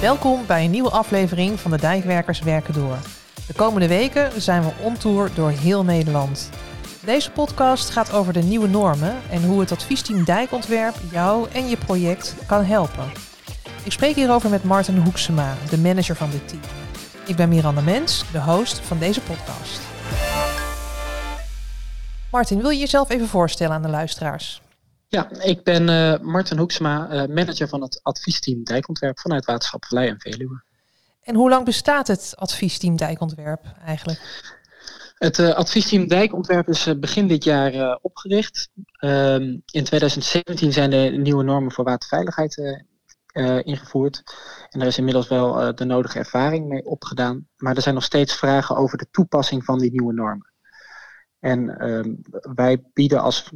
Welkom bij een nieuwe aflevering van de Dijkwerkers Werken Door. De komende weken zijn we on tour door heel Nederland. Deze podcast gaat over de nieuwe normen en hoe het adviesteam Dijkontwerp jou en je project kan helpen. Ik spreek hierover met Martin Hoeksema, de manager van dit team. Ik ben Miranda Mens, de host van deze podcast. Martin, wil je jezelf even voorstellen aan de luisteraars? Ja, ik ben uh, Martin Hoeksema, uh, manager van het adviesteam Dijkontwerp vanuit Waterschap Vlei en Veluwe. En hoe lang bestaat het adviesteam Dijkontwerp eigenlijk? Het uh, adviesteam Dijkontwerp is begin dit jaar opgericht. Ehm, in 2017 zijn de nieuwe normen voor waterveiligheid ingevoerd. En er is inmiddels wel de nodige ervaring mee opgedaan. Maar er zijn nog steeds vragen over de toepassing van die nieuwe normen. En ehm, wij bieden als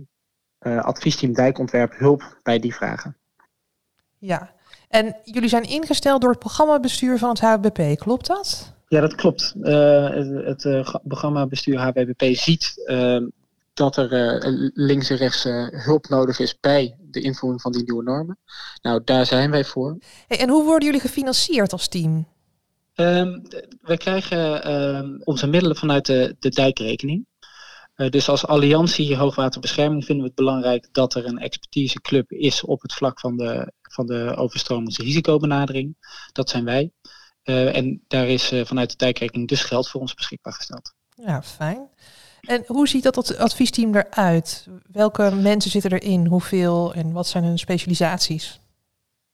adviesteam dijkontwerp hulp bij die vragen. Ja, en jullie zijn ingesteld door het programmabestuur van het HWBP, klopt dat? Ja, dat klopt. Uh, het, het uh, programmabestuur HWBP ziet ehm, dat er links en rechts hulp nodig is bij de invoering van die nieuwe normen. Nou, daar zijn wij voor. Hey, en hoe worden jullie gefinancierd als team? Um, wij krijgen ehm, onze middelen vanuit de, de dijkrekening. Eh, dus als alliantie hoogwaterbescherming vinden we het belangrijk dat er een expertiseclub is op het vlak van de, van de overstromingsrisicobenadering. Dat zijn wij. Uh, en daar is uh, vanuit de dijkrekening dus geld voor ons beschikbaar gesteld. Ja, fijn. En hoe ziet dat adviesteam eruit? Welke mensen zitten erin? Hoeveel en wat zijn hun specialisaties?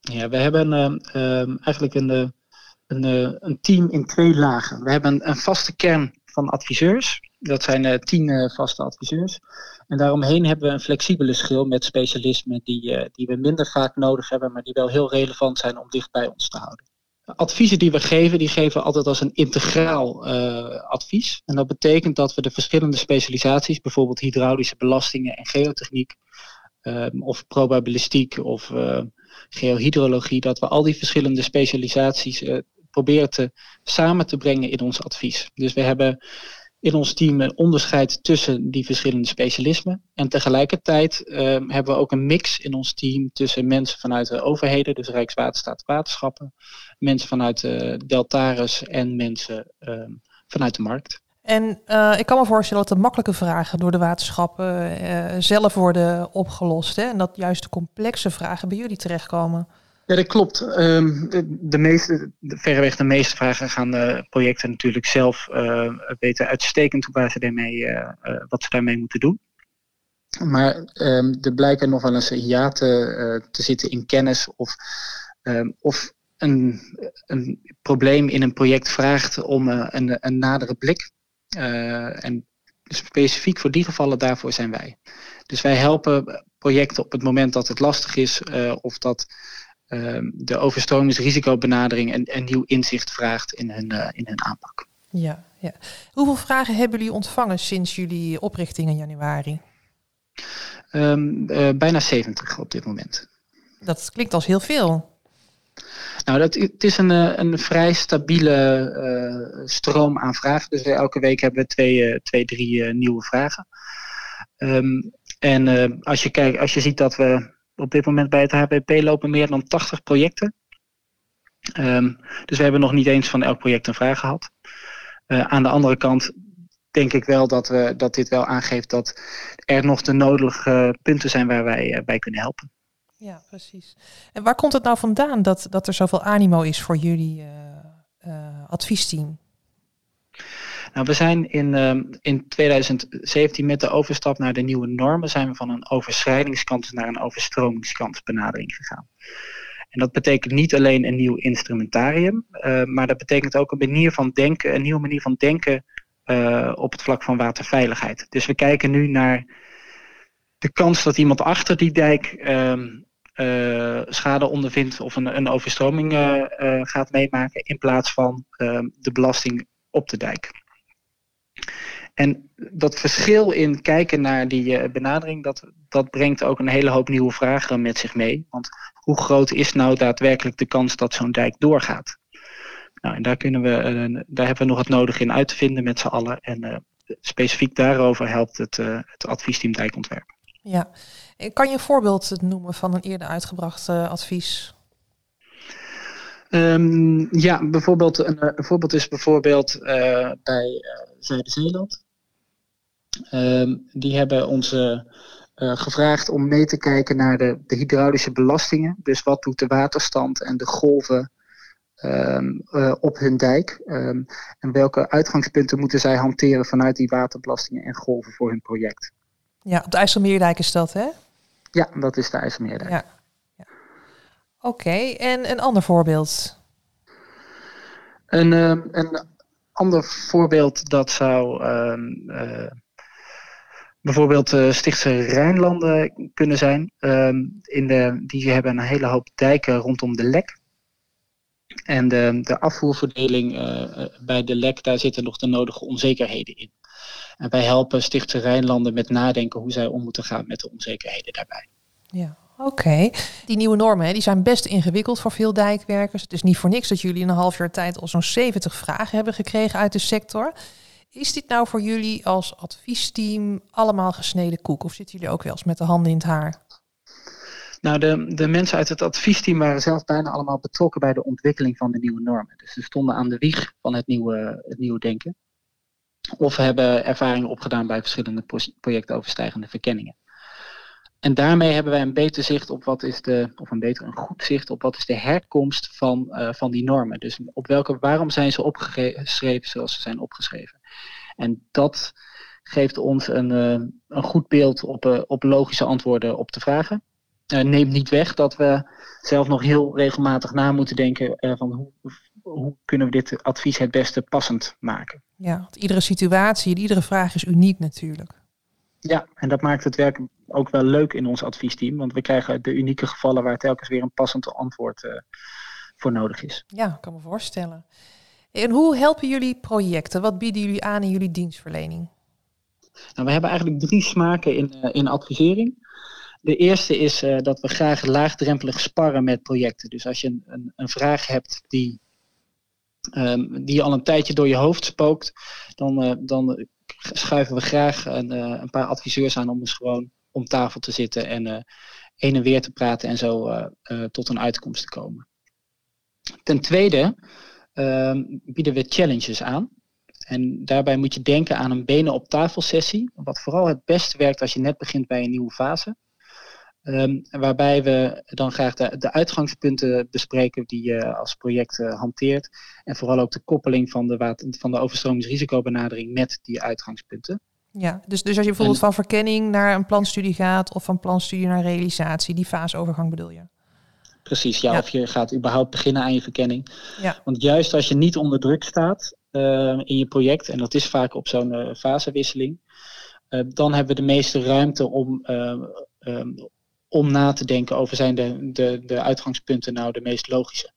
Ja, we hebben uh, eigenlijk een, een, een, team in twee lagen. We hebben een vaste kern van adviseurs. Dat zijn uh, tien uh, vaste adviseurs. En daaromheen hebben we een flexibele schil met specialismen die, uh, die we minder vaak nodig hebben, maar die wel heel relevant zijn om dicht bij ons te houden. Adviezen die we geven, die geven we altijd als een integraal advies. En dat betekent dat we de verschillende specialisaties, bijvoorbeeld hydraulische belastingen en geotechniek, ehm, of probabilistiek of geohydrologie, dat we al die verschillende specialisaties proberen te, samen te brengen in ons advies. Dus we hebben in ons team een onderscheid tussen die verschillende specialismen. En tegelijkertijd uh, hebben we ook een mix in ons team tussen mensen vanuit de overheden, dus Rijkswaterstaat, waterschappen, mensen vanuit de Deltaris en mensen uh, vanuit de markt. En uh, ik kan me voorstellen dat de makkelijke vragen door de waterschappen uh, zelf worden opgelost. Hè? En dat juist de complexe vragen bij jullie terechtkomen. Ja, dat klopt. Um, de, meeste, de, verreweg de meeste vragen gaan de projecten natuurlijk zelf uh, weten uitstekend hoe waar ze daarmee, uh, uh, wat ze daarmee moeten doen. Maar um, er blijken nog wel eens ja te, te zitten in kennis of, um, of een, een probleem in een project vraagt om een, een nadere blik. en specifiek voor die gevallen daarvoor zijn wij. Dus wij helpen projecten op het moment dat het lastig is of dat Ehm, de overstromingsrisicobenadering en, een nieuw inzicht vraagt in hun, uh, in hun aanpak. Ja, ja. Hoeveel vragen hebben jullie ontvangen sinds jullie oprichting in januari? Um, uh, bijna 70 op dit moment. Dat klinkt als heel veel. Nou, dat, het is een, eh, een vrij stabiele uh, stroom aan vragen. Dus elke week hebben we twee, twee drie nieuwe vragen. Um, en als, je kijkt, als je ziet dat we op dit moment bij het HPP lopen meer dan 80 projecten. Um, dus we hebben nog niet eens van elk project een vraag gehad. Uh, aan de andere kant denk ik wel dat, we, dat dit wel aangeeft dat er nog de nodige punten zijn waar wij uh, bij kunnen helpen. Ja, precies. En waar komt het nou vandaan dat, dat er zoveel animo is voor jullie uh, adviesteam? Nou, we zijn in, uh, in 2017 met de overstap naar de nieuwe normen zijn we van een overschrijdingskant naar een overstromingskant benadering gegaan. En dat betekent niet alleen een nieuw instrumentarium, uh, maar dat betekent ook een manier van denken, een nieuwe manier van denken uh, op het vlak van waterveiligheid. Dus we kijken nu naar de kans dat iemand achter die dijk uh, schade ondervindt of een, een overstroming gaat meemaken, in plaats van ehm, de belasting op de dijk. En dat verschil in kijken naar die uh, benadering, dat, dat brengt ook een hele hoop nieuwe vragen met zich mee. Want hoe groot is nou daadwerkelijk de kans dat zo'n dijk doorgaat? Nou, en daar, kunnen we, uh, daar hebben we nog het nodig in uit te vinden met z'n allen. En uh, specifiek daarover helpt het, het adviesteam dijkontwerp. Ja, kan je een voorbeeld noemen van een eerder uitgebracht advies? Um, ja, bijvoorbeeld, een, een, voorbeeld is bijvoorbeeld bij Zuid-Zeeland. Um, die hebben ons uh, gevraagd om mee te kijken naar de, de, hydraulische belastingen. Dus wat doet de waterstand en de golven um, op hun dijk? en welke uitgangspunten moeten zij hanteren vanuit die waterbelastingen en golven voor hun project? Ja, op de IJsselmeerdijk is dat, hè? Ja, dat is de IJsselmeerdijk. Ja. Oké, en een ander voorbeeld? Een, een ander voorbeeld dat zou uh, bijvoorbeeld uh, Stichtse Rijnlanden kunnen zijn. Ehm, in de, die hebben een hele hoop dijken rondom de lek. En de, de afvoerverdeling eh, bij de lek, daar zitten nog de nodige onzekerheden in. En wij helpen Stichtse Rijnlanden met nadenken hoe zij om moeten gaan met de onzekerheden daarbij. Ja, Oké, die nieuwe normen hè, die zijn best ingewikkeld voor veel dijkwerkers. Het is niet voor niks dat jullie in een half jaar tijd al zo'n 70 vragen hebben gekregen uit de sector. Is dit nou voor jullie als adviesteam allemaal gesneden koek? Of zitten jullie ook wel eens met de handen in het haar? Nou, de, de mensen uit het adviesteam waren zelf bijna allemaal betrokken bij de ontwikkeling van de nieuwe normen. Dus ze stonden aan de wieg van het nieuwe, het nieuwe denken. Of hebben ervaringen opgedaan bij verschillende projectoverstijgende verkenningen. En daarmee hebben wij een beter zicht op wat is de, of een beter een goed zicht op wat is de herkomst van, uh, van die normen. Dus op welke, waarom zijn ze opgeschreven zoals ze zijn opgeschreven. En dat geeft ons een, uh, een goed beeld op, uh, op logische antwoorden op de vragen. neemt niet weg dat we zelf nog heel regelmatig na moeten denken van hoe, hoe kunnen we dit advies het beste passend maken. Ja, want iedere situatie, iedere vraag is uniek natuurlijk. Ja, en dat maakt het werk ook wel leuk in ons adviesteam. Want we krijgen de unieke gevallen waar telkens weer een passend antwoord uh, voor nodig is. Ja, ik kan me voorstellen. En hoe helpen jullie projecten? Wat bieden jullie aan in jullie dienstverlening? Nou, we hebben eigenlijk drie smaken in, uh, in advisering. De eerste is uh, dat we graag laagdrempelig sparren met projecten. Dus als je een, een, een vraag hebt die, um, die al een tijdje door je hoofd spookt, dan, uh, dan schuiven we graag een, een, paar adviseurs aan om eens gewoon om tafel te zitten en heen en weer te praten en zo tot een uitkomst te komen. Ten tweede ehm, bieden we challenges aan. En daarbij moet je denken aan een benen op tafel sessie, wat vooral het beste werkt als je net begint bij een nieuwe fase. Um, waarbij we dan graag de, de, uitgangspunten bespreken die je als project uh, hanteert. En vooral ook de koppeling van de, water, van de overstromingsrisicobenadering met die uitgangspunten. Ja, dus, dus als je bijvoorbeeld van verkenning naar een planstudie gaat of van planstudie naar realisatie, die faseovergang bedoel je? Precies, ja, of je gaat überhaupt beginnen aan je verkenning. Ja. Want juist als je niet onder druk staat uh, in je project, en dat is vaak op zo'n uh, fasewisseling, uh, dan hebben we de meeste ruimte om, um, om na te denken over zijn de, de, de uitgangspunten nou de meest logische.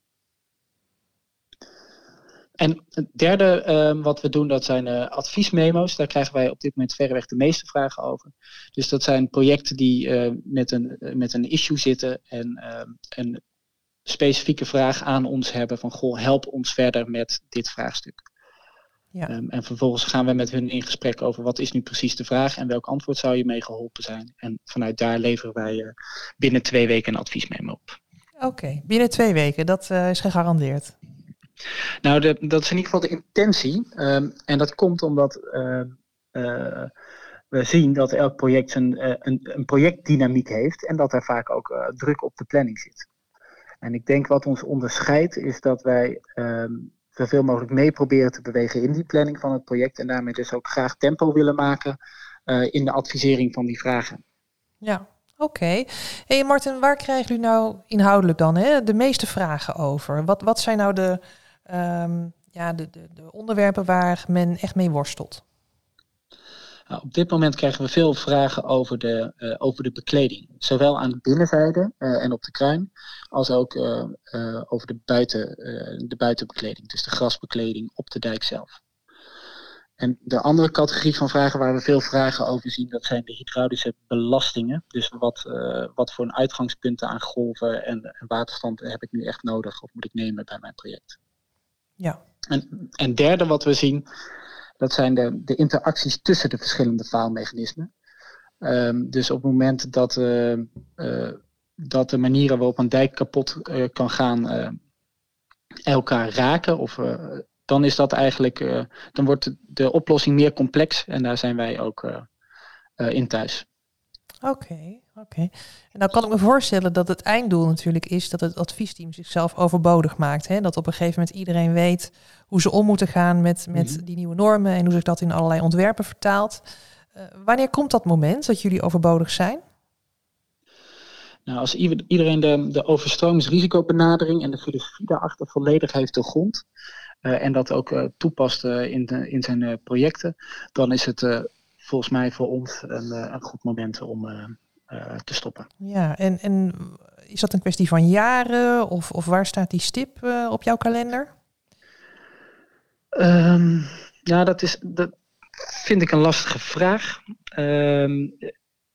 En het derde uh, wat we doen, dat zijn uh, adviesmemo's. Daar krijgen wij op dit moment verreweg de meeste vragen over. Dus dat zijn projecten die uh, met, een, met een issue zitten en ehm, een specifieke vraag aan ons hebben van goh, help ons verder met dit vraagstuk. Ja. Um, en vervolgens gaan we met hun in gesprek over wat is nu precies de vraag en welk antwoord zou je mee geholpen zijn. En vanuit daar leveren wij binnen twee weken een adviesmemo op. Oké, okay, binnen twee weken, dat is gegarandeerd. Nou, dat is in ieder geval de intentie. Um, en dat komt omdat uh, we zien dat elk project een, een, een, projectdynamiek heeft en dat er vaak ook druk op de planning zit. En ik denk wat ons onderscheidt is dat wij um, zoveel mogelijk mee proberen te bewegen in die planning van het project. En daarmee dus ook graag tempo willen maken in de advisering van die vragen. Ja, oké. Okay. Hey Martin, waar krijgen jullie nou inhoudelijk dan hè, de meeste vragen over? Wat, wat zijn nou de, um, ja, de, de, de onderwerpen waar men echt mee worstelt? Nou, op dit moment krijgen we veel vragen over de, uh, over de bekleding. Zowel aan de binnenzijde uh, en op de kruin, als ook uh, over de, buiten, de buitenbekleding. Dus de grasbekleding op de dijk zelf. En de andere categorie van vragen waar we veel vragen over zien, dat zijn de hydraulische belastingen. Dus wat, wat voor een uitgangspunten aan golven en, en waterstand heb ik nu echt nodig of moet ik nemen bij mijn project. Ja. En, en derde wat we zien, dat zijn de, de interacties tussen de verschillende faalmechanismen. Um, dus op het moment dat, uh, uh, dat de manieren waarop een dijk kapot uh, kan gaan elkaar raken, of, dan is dat eigenlijk, dan wordt de oplossing meer complex en daar zijn wij ook in thuis. Oké, oké. En dan kan ik me voorstellen dat het einddoel natuurlijk is dat het adviesteam zichzelf overbodig maakt. Hè? Dat op een gegeven moment iedereen weet hoe ze om moeten gaan met, met mhm. die nieuwe normen en hoe zich dat in allerlei ontwerpen vertaalt. Uh, wanneer komt dat moment dat jullie overbodig zijn? Nou, als iedereen de, de overstromingsrisicobenadering en de filosofie daarachter volledig heeft de grond uh, en dat ook uh, toepast in, de, in zijn projecten, dan is het volgens mij voor ons een, eh, een goed moment om eh, eh, te stoppen. Ja, en, en is dat een kwestie van jaren of, of waar staat die stip op jouw kalender? Um, ja, dat, is, dat vind ik een lastige vraag. Ehm,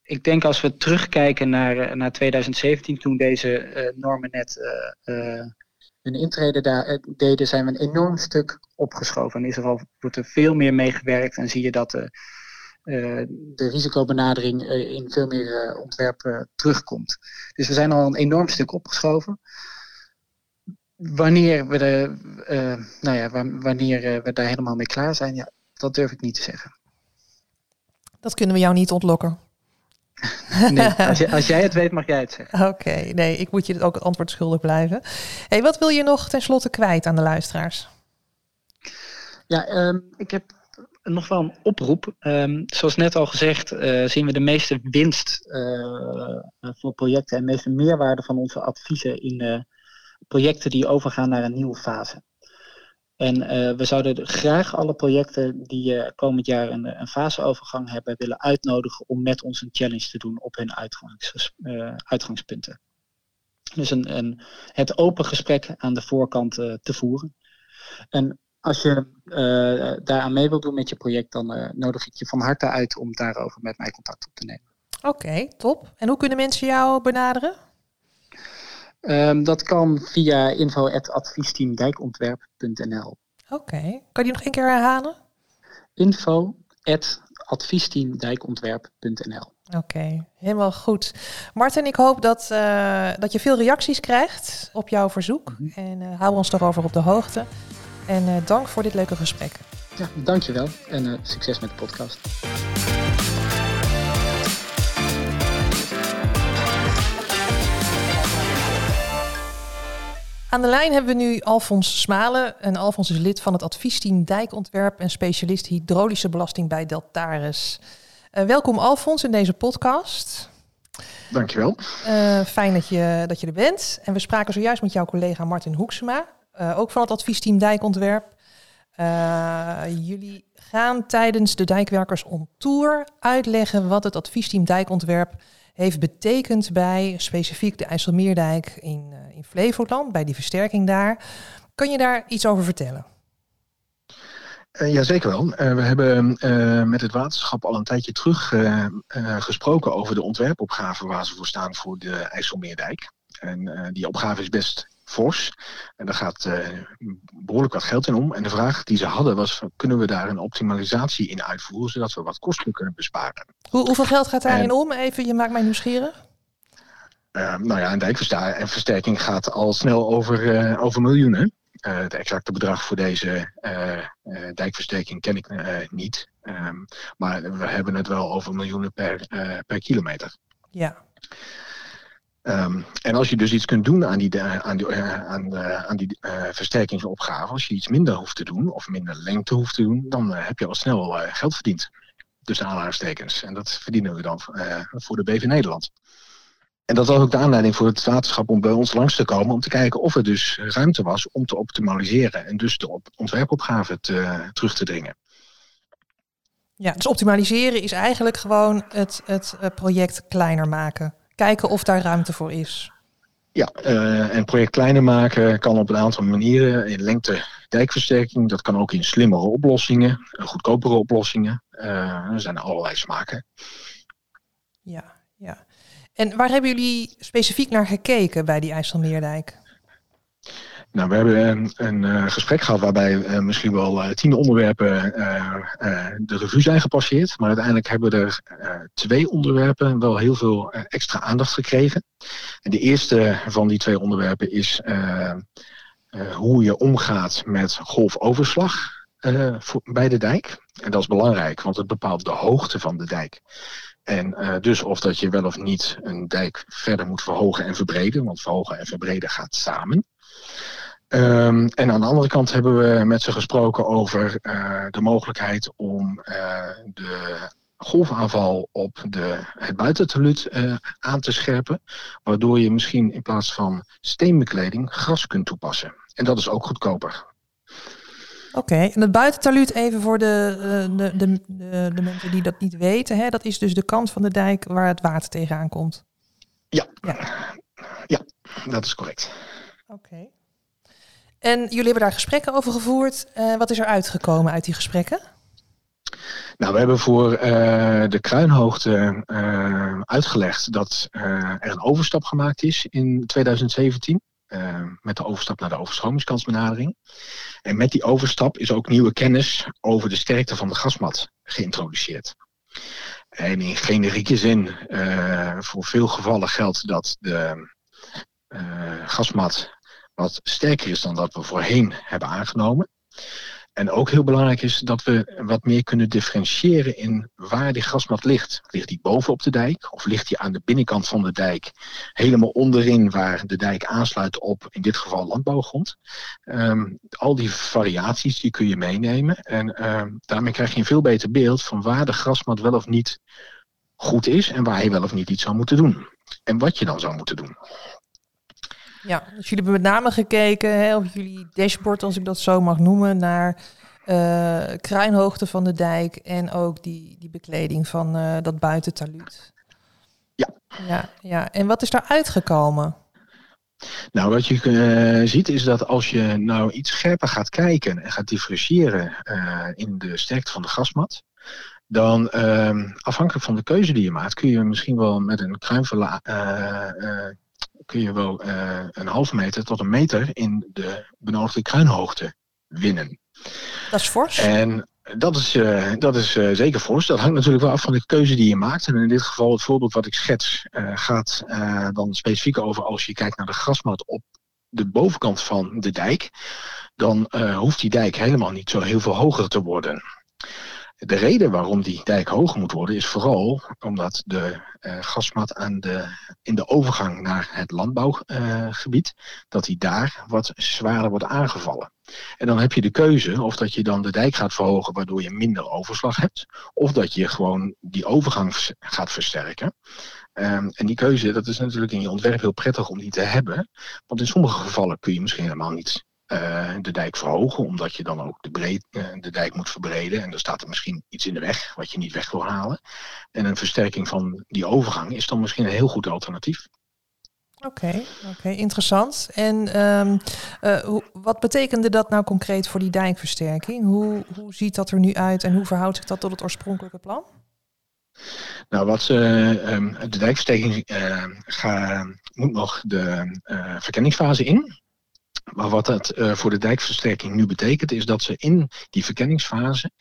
ik denk als we terugkijken naar, naar 2017, toen deze uh, normen net uh, hun intrede daar deden, zijn we een enorm stuk opgeschoven. En is er al, wordt er veel meer meegewerkt en zie je dat de eh, de risicobenadering eh, in veel meer eh, ontwerpen terugkomt. Dus we zijn al een enorm stuk opgeschoven. Wanneer we, de, nou ja, wanneer we daar helemaal mee klaar zijn, ja, dat durf ik niet te zeggen. Dat kunnen we jou niet ontlokken. nee, als, als, jij het weet, mag jij het zeggen. Oké, nee, ik moet je ook het antwoord schuldig blijven. Hey, wat wil je nog tenslotte kwijt aan de luisteraars? Ja, um, ik heb nog wel een oproep. Um, zoals net al gezegd, uh, zien we de meeste winst uh, voor projecten en de meeste meerwaarde van onze adviezen in uh, projecten die overgaan naar een nieuwe fase. En we zouden graag alle projecten die komend jaar een, een, faseovergang hebben, willen uitnodigen om met ons een challenge te doen op hun uitgangs, uitgangspunten. Dus een, een, het open gesprek aan de voorkant te voeren. En als je uh, daaraan mee wilt doen met je project, dan uh, nodig ik je van harte uit om daarover met mij contact op te nemen. Oké, top. En hoe kunnen mensen jou benaderen? Um, dat kan via info.adviesteamdijkontwerp.nl. Oké, kan je die nog een keer herhalen? info.adviesteamdijkontwerp.nl. Oké, helemaal goed. Martin, ik hoop dat, uh, dat je veel reacties krijgt op jouw verzoek. Mm -hmm. En hou ons erover op de hoogte. En uh, dank voor dit leuke gesprek. Ja, dankjewel en uh, succes met de podcast. Aan de lijn hebben we nu Alfons Smalen. En Alfons is lid van het adviesteam Dijkontwerp en specialist hydraulische belasting bij Deltaris. Uh, welkom Alfons in deze podcast. Dankjewel. Uh, fijn dat je, dat je er bent. En we spraken zojuist met jouw collega Martin Hoeksema. Uh, ook van het adviesteam Dijkontwerp. Uh, jullie gaan tijdens de Dijkwerkers on Tour uitleggen wat het adviesteam Dijkontwerp heeft betekend bij specifiek de IJsselmeerdijk in, uh, in Flevoland, bij die versterking daar. Kan je daar iets over vertellen? Uh, ja, zeker wel. We hebben met het waterschap al een tijdje terug gesproken over de ontwerpopgave waar ze voor staan voor de IJsselmeerdijk. En die opgave is best fors. En daar gaat uh, behoorlijk wat geld in om. En de vraag die ze hadden was, kunnen we daar een optimalisatie in uitvoeren, zodat we wat kosten kunnen besparen. Hoe, hoeveel geld gaat daarin om? Even, je maakt mij nieuwsgierig. Uh, nou ja, een dijkversterking gaat al snel over, uh, over miljoenen. het exacte bedrag voor deze dijkversterking ken ik niet. Um, maar we hebben het wel over miljoenen per, per kilometer. Ja. Um, en als je dus iets kunt doen aan die, aan die, uh, aan, uh, aan die versterkingsopgave, als je iets minder hoeft te doen of minder lengte hoeft te doen, dan heb je al snel geld verdiend. Dus aanhalingstekens. En dat verdienen we dan voor de BV Nederland. En dat was ook de aanleiding voor het waterschap om bij ons langs te komen om te kijken of er dus ruimte was om te optimaliseren en dus de op ontwerpopgave te, terug te dringen. Ja, dus optimaliseren is eigenlijk gewoon het, het project kleiner maken kijken of daar ruimte voor is. Ja, uh, en project kleiner maken kan op een aantal manieren. In lengte dijkversterking, dat kan ook in slimmere oplossingen, goedkopere oplossingen. Uh, er zijn allerlei smaken. Ja, ja. En waar hebben jullie specifiek naar gekeken bij die IJsselmeerdijk? Nou, we hebben een, een uh, gesprek gehad waarbij uh, misschien wel uh, tien onderwerpen de revue zijn gepasseerd. Maar uiteindelijk hebben er twee onderwerpen wel heel veel extra aandacht gekregen. En de eerste van die twee onderwerpen is hoe je omgaat met golfoverslag voor, bij de dijk. En dat is belangrijk, want het bepaalt de hoogte van de dijk. En dus of dat je wel of niet een dijk verder moet verhogen en verbreden, want verhogen en verbreden gaat samen. Um, en aan de andere kant hebben we met ze gesproken over uh, de mogelijkheid om uh, de golfaanval op de, het buitenteluut uh, aan te scherpen. Waardoor je misschien in plaats van steenbekleding gras kunt toepassen. En dat is ook goedkoper. Oké, okay. en het buitenteluut even voor de, de, de, de, de mensen die dat niet weten. Hè? Dat is dus de kant van de dijk waar het water tegenaan komt. Ja, ja. ja dat is correct. Oké. Okay. En jullie hebben daar gesprekken over gevoerd. Uh, wat is er uitgekomen uit die gesprekken? Nou, we hebben voor uh, de kruinhoogte uh, uitgelegd dat er een overstap gemaakt is in 2017. met de overstap naar de overstromingskansbenadering. En met die overstap is ook nieuwe kennis over de sterkte van de gasmat geïntroduceerd. En in generieke zin, voor veel gevallen geldt dat de gasmat wat sterker is dan dat we voorheen hebben aangenomen. En ook heel belangrijk is dat we wat meer kunnen differentiëren in waar die gasmat ligt. Ligt die boven op de dijk of ligt die aan de binnenkant van de dijk helemaal onderin waar de dijk aansluit op in dit geval landbouwgrond. Um, al die variaties die kun je meenemen en um, daarmee krijg je een veel beter beeld van waar de grasmat wel of niet goed is en waar je wel of niet iets zou moeten doen. En wat je dan zou moeten doen. Ja, dus jullie hebben met name gekeken hè, op jullie dashboard, als ik dat zo mag noemen, naar uh, kruinhoogte van de dijk en ook die, die bekleding van uh, dat buitentaluut. Ja. ja. Ja, en wat is daar uitgekomen? Nou, wat je uh, ziet is dat als je nou iets scherper gaat kijken en gaat differentiëren in de sterkte van de gasmat, dan afhankelijk van de keuze die je maakt, kun je misschien wel met een kruinverla kun je wel uh, een halve meter tot een meter in de benodigde kruinhoogte winnen. Dat is fors. En dat is, uh, dat is uh, zeker fors. Dat hangt natuurlijk wel af van de keuze die je maakt. En in dit geval het voorbeeld wat ik schets gaat dan specifiek over als je kijkt naar de grasmat op de bovenkant van de dijk. Dan hoeft die dijk helemaal niet zo heel veel hoger te worden. De reden waarom die dijk hoger moet worden is vooral omdat de uh, gasmat aan de, in de overgang naar het landbouwgebied, uh, dat die daar wat zwaarder wordt aangevallen. En dan heb je de keuze of dat je dan de dijk gaat verhogen waardoor je minder overslag hebt, of dat je gewoon die overgang gaat versterken. Um, en die keuze, dat is natuurlijk in je ontwerp heel prettig om die te hebben. Want in sommige gevallen kun je misschien helemaal niet uh, de dijk verhogen, omdat je dan ook de, breed, uh, de dijk moet verbreden. En dan staat er misschien iets in de weg wat je niet weg wil halen. En een versterking van die overgang is dan misschien een heel goed alternatief. Oké, okay, okay, interessant. En um, uh, hoe, wat betekende dat nou concreet voor die dijkversterking? Hoe, hoe ziet dat er nu uit en hoe verhoudt zich dat tot het oorspronkelijke plan? Nou, wat um, de dijkversterking ga, moet nog de verkenningsfase in. Maar wat dat uh, voor de dijkversterking nu betekent, is dat ze in die verkenningsfase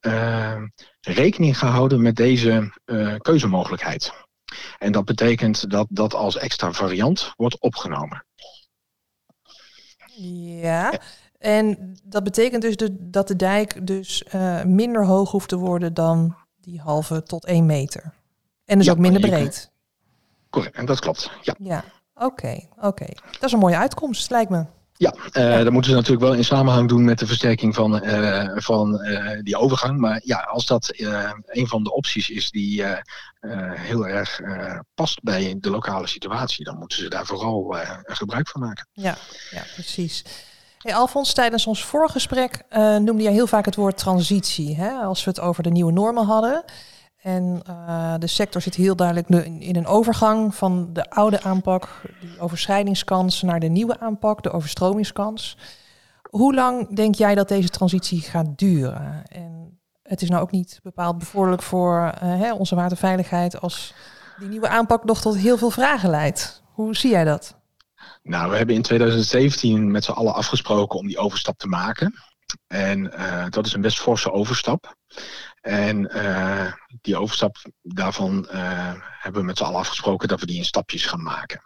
uh, rekening gaan houden met deze uh, keuzemogelijkheid. En dat betekent dat dat als extra variant wordt opgenomen. Ja, en dat betekent dus de, dat de dijk dus minder hoog hoeft te worden dan die halve tot één meter. En dus ja, ook minder breed. Correct, en dat klopt, ja. Ja, oké, okay, oké. Okay. Dat is een mooie uitkomst, lijkt me. Ja, uh, dat moeten ze natuurlijk wel in samenhang doen met de versterking van, uh, van uh, die overgang. Maar ja, als dat een van de opties is die heel erg past bij de lokale situatie, dan moeten ze daar vooral gebruik van maken. Ja, ja precies. Alfons, tijdens ons voorgesprek noemde jij heel vaak het woord transitie. Hè? Als we het over de nieuwe normen hadden. En uh, de sector zit heel duidelijk in, een overgang van de oude aanpak, die overschrijdingskans, naar de nieuwe aanpak, de overstromingskans. Hoe lang denk jij dat deze transitie gaat duren? En het is nou ook niet bepaald bevorderlijk voor uh, hè, onze waterveiligheid als die nieuwe aanpak nog tot heel veel vragen leidt. Hoe zie jij dat? Nou, we hebben in 2017 met z'n allen afgesproken om die overstap te maken. En uh, dat is een best forse overstap. En uh, die overstap daarvan uh, hebben we met z'n allen afgesproken dat we die in stapjes gaan maken.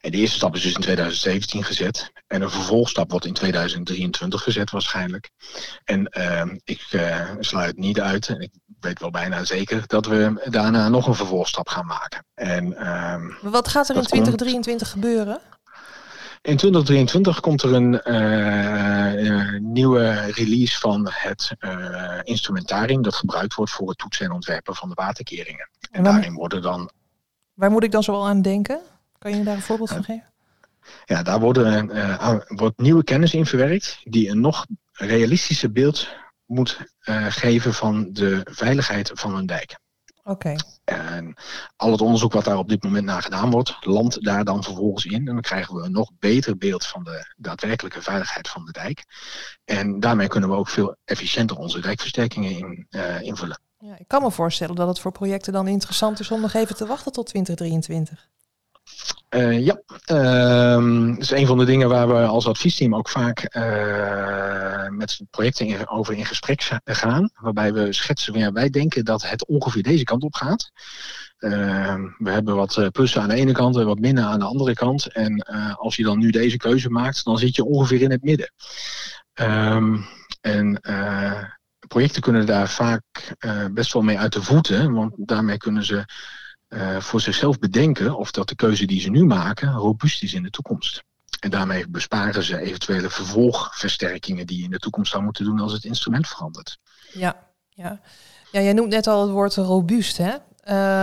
En de eerste stap is dus in 2017 gezet. En een vervolgstap wordt in 2023 gezet waarschijnlijk. En ehm, ik uh, sluit niet uit, en ik weet wel bijna zeker, dat we daarna nog een vervolgstap gaan maken. En, ehm, Wat gaat er in 2023 gebeuren? In 2023 komt er een uh, nieuwe release van het uh, instrumentarium dat gebruikt wordt voor het toetsen en ontwerpen van de waterkeringen. En, daarin worden dan. Waar moet ik dan zo aan denken? Kan je daar een voorbeeld van geven? Ja, daar worden, wordt nieuwe kennis in verwerkt die een nog realistischer beeld moet geven van de veiligheid van een dijk. Oké. En al het onderzoek wat daar op dit moment naar gedaan wordt, landt daar dan vervolgens in. En dan krijgen we een nog beter beeld van de daadwerkelijke veiligheid van de dijk. En daarmee kunnen we ook veel efficiënter onze dijkversterkingen in, uh, invullen. Ja, ik kan me voorstellen dat het voor projecten dan interessant is om nog even te wachten tot 2023. Uh, ja, uh, dat is een van de dingen waar we als adviesteam ook vaak uh, met projecten over in gesprek gaan. Waarbij we schetsen, ja, wij denken dat het ongeveer deze kant op gaat. Uh, we hebben wat eh, plussen aan de ene kant en wat minder aan de andere kant. En als je dan nu deze keuze maakt, dan zit je ongeveer in het midden. Um, en projecten kunnen daar vaak best wel mee uit de voeten, want daarmee kunnen ze uh, voor zichzelf bedenken of dat de keuze die ze nu maken robuust is in de toekomst. En daarmee besparen ze eventuele vervolgversterkingen die je in de toekomst zou moeten doen als het instrument verandert. Ja, ja. ja jij noemt net al het woord robuust. Hè?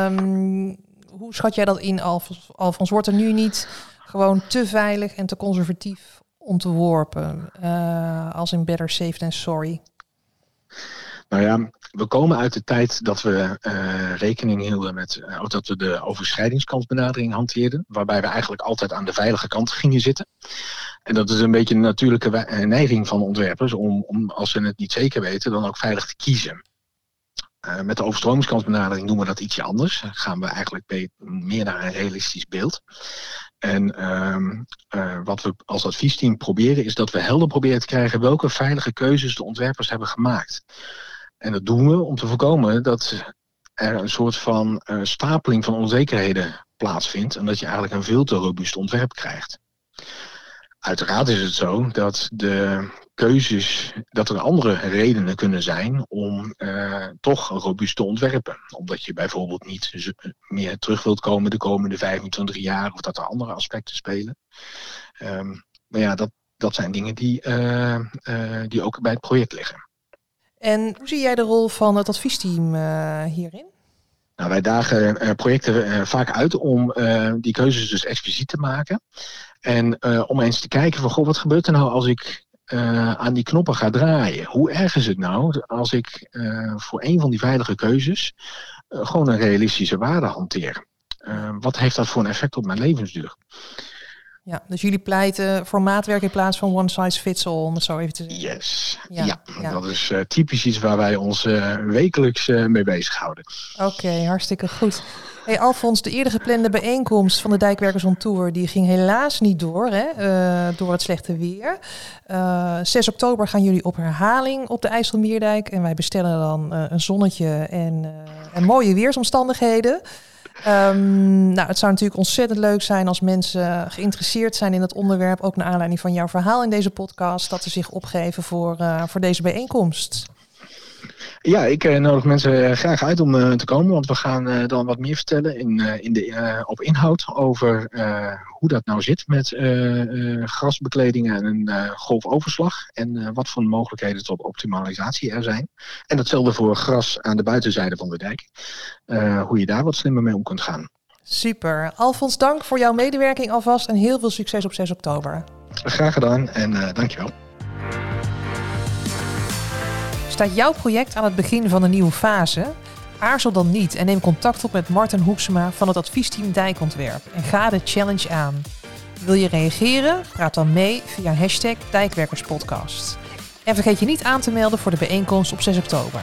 Um, hoe schat jij dat in, Alfons? Wordt er nu niet gewoon te veilig en te conservatief ontworpen? Uh, als in better safe than sorry? Nou ja, we komen uit de tijd dat we uh, rekening hielden met, uh, dat we de overschrijdingskansbenadering hanteerden, waarbij we eigenlijk altijd aan de veilige kant gingen zitten. En dat is een beetje een natuurlijke eh, neiging van ontwerpers om, om, als ze het niet zeker weten, dan ook veilig te kiezen. Met de overstromingskansbenadering doen we dat ietsje anders. Gaan we eigenlijk meer naar een realistisch beeld. En uh, wat we als adviesteam proberen is dat we helder proberen te krijgen welke veilige keuzes de ontwerpers hebben gemaakt. En dat doen we om te voorkomen dat er een soort van uh, stapeling van onzekerheden plaatsvindt en dat je eigenlijk een veel te robuust ontwerp krijgt. Uiteraard is het zo dat de keuzes, dat er andere redenen kunnen zijn om uh, toch robuust te ontwerpen. Omdat je bijvoorbeeld niet meer terug wilt komen de komende 25 jaar of dat er andere aspecten spelen. Um, maar ja, dat, dat zijn dingen die, die ook bij het project liggen. En hoe zie jij de rol van het adviesteam uh, hierin? Nou, wij dagen uh, projecten uh, vaak uit om die keuzes dus expliciet te maken. En om eens te kijken van, goh, wat gebeurt er nou als ik aan die knoppen ga draaien? Hoe erg is het nou als ik voor een van die veilige keuzes gewoon een realistische waarde hanteer? wat heeft dat voor een effect op mijn levensduur? Ja, dus jullie pleiten voor maatwerk in plaats van one size fits all, om het zo even te zeggen. Yes, ja, dat is uh, typisch iets waar wij ons uh, wekelijks uh, mee bezighouden. Oké, hartstikke goed. Hey Alfons, de eerder geplande bijeenkomst van de Dijkwerkers on Tour, die ging helaas niet door, hè, door het slechte weer. 6 oktober gaan jullie op herhaling op de IJsselmeerdijk en wij bestellen dan een zonnetje en, en mooie weersomstandigheden. Um, nou, het zou natuurlijk ontzettend leuk zijn als mensen geïnteresseerd zijn in het onderwerp, ook naar aanleiding van jouw verhaal in deze podcast, dat ze zich opgeven voor, uh, voor deze bijeenkomst. Ja, ik uh, nodig mensen uh, graag uit om uh, te komen, want we gaan dan wat meer vertellen in, in de, op inhoud over hoe dat nou zit met grasbekledingen en een golfoverslag en wat voor mogelijkheden tot optimalisatie er zijn. En datzelfde voor gras aan de buitenzijde van de dijk, hoe je daar wat slimmer mee om kunt gaan. Super. Alfons, dank voor jouw medewerking alvast en heel veel succes op 6 oktober. Graag gedaan en dankjewel. Staat jouw project aan het begin van een nieuwe fase? Aarzel dan niet en neem contact op met Martin Hoeksema van het adviesteam Dijkontwerp en ga de challenge aan. Wil je reageren? Praat dan mee via hashtag Dijkwerkerspodcast. En vergeet je niet aan te melden voor de bijeenkomst op 6 oktober.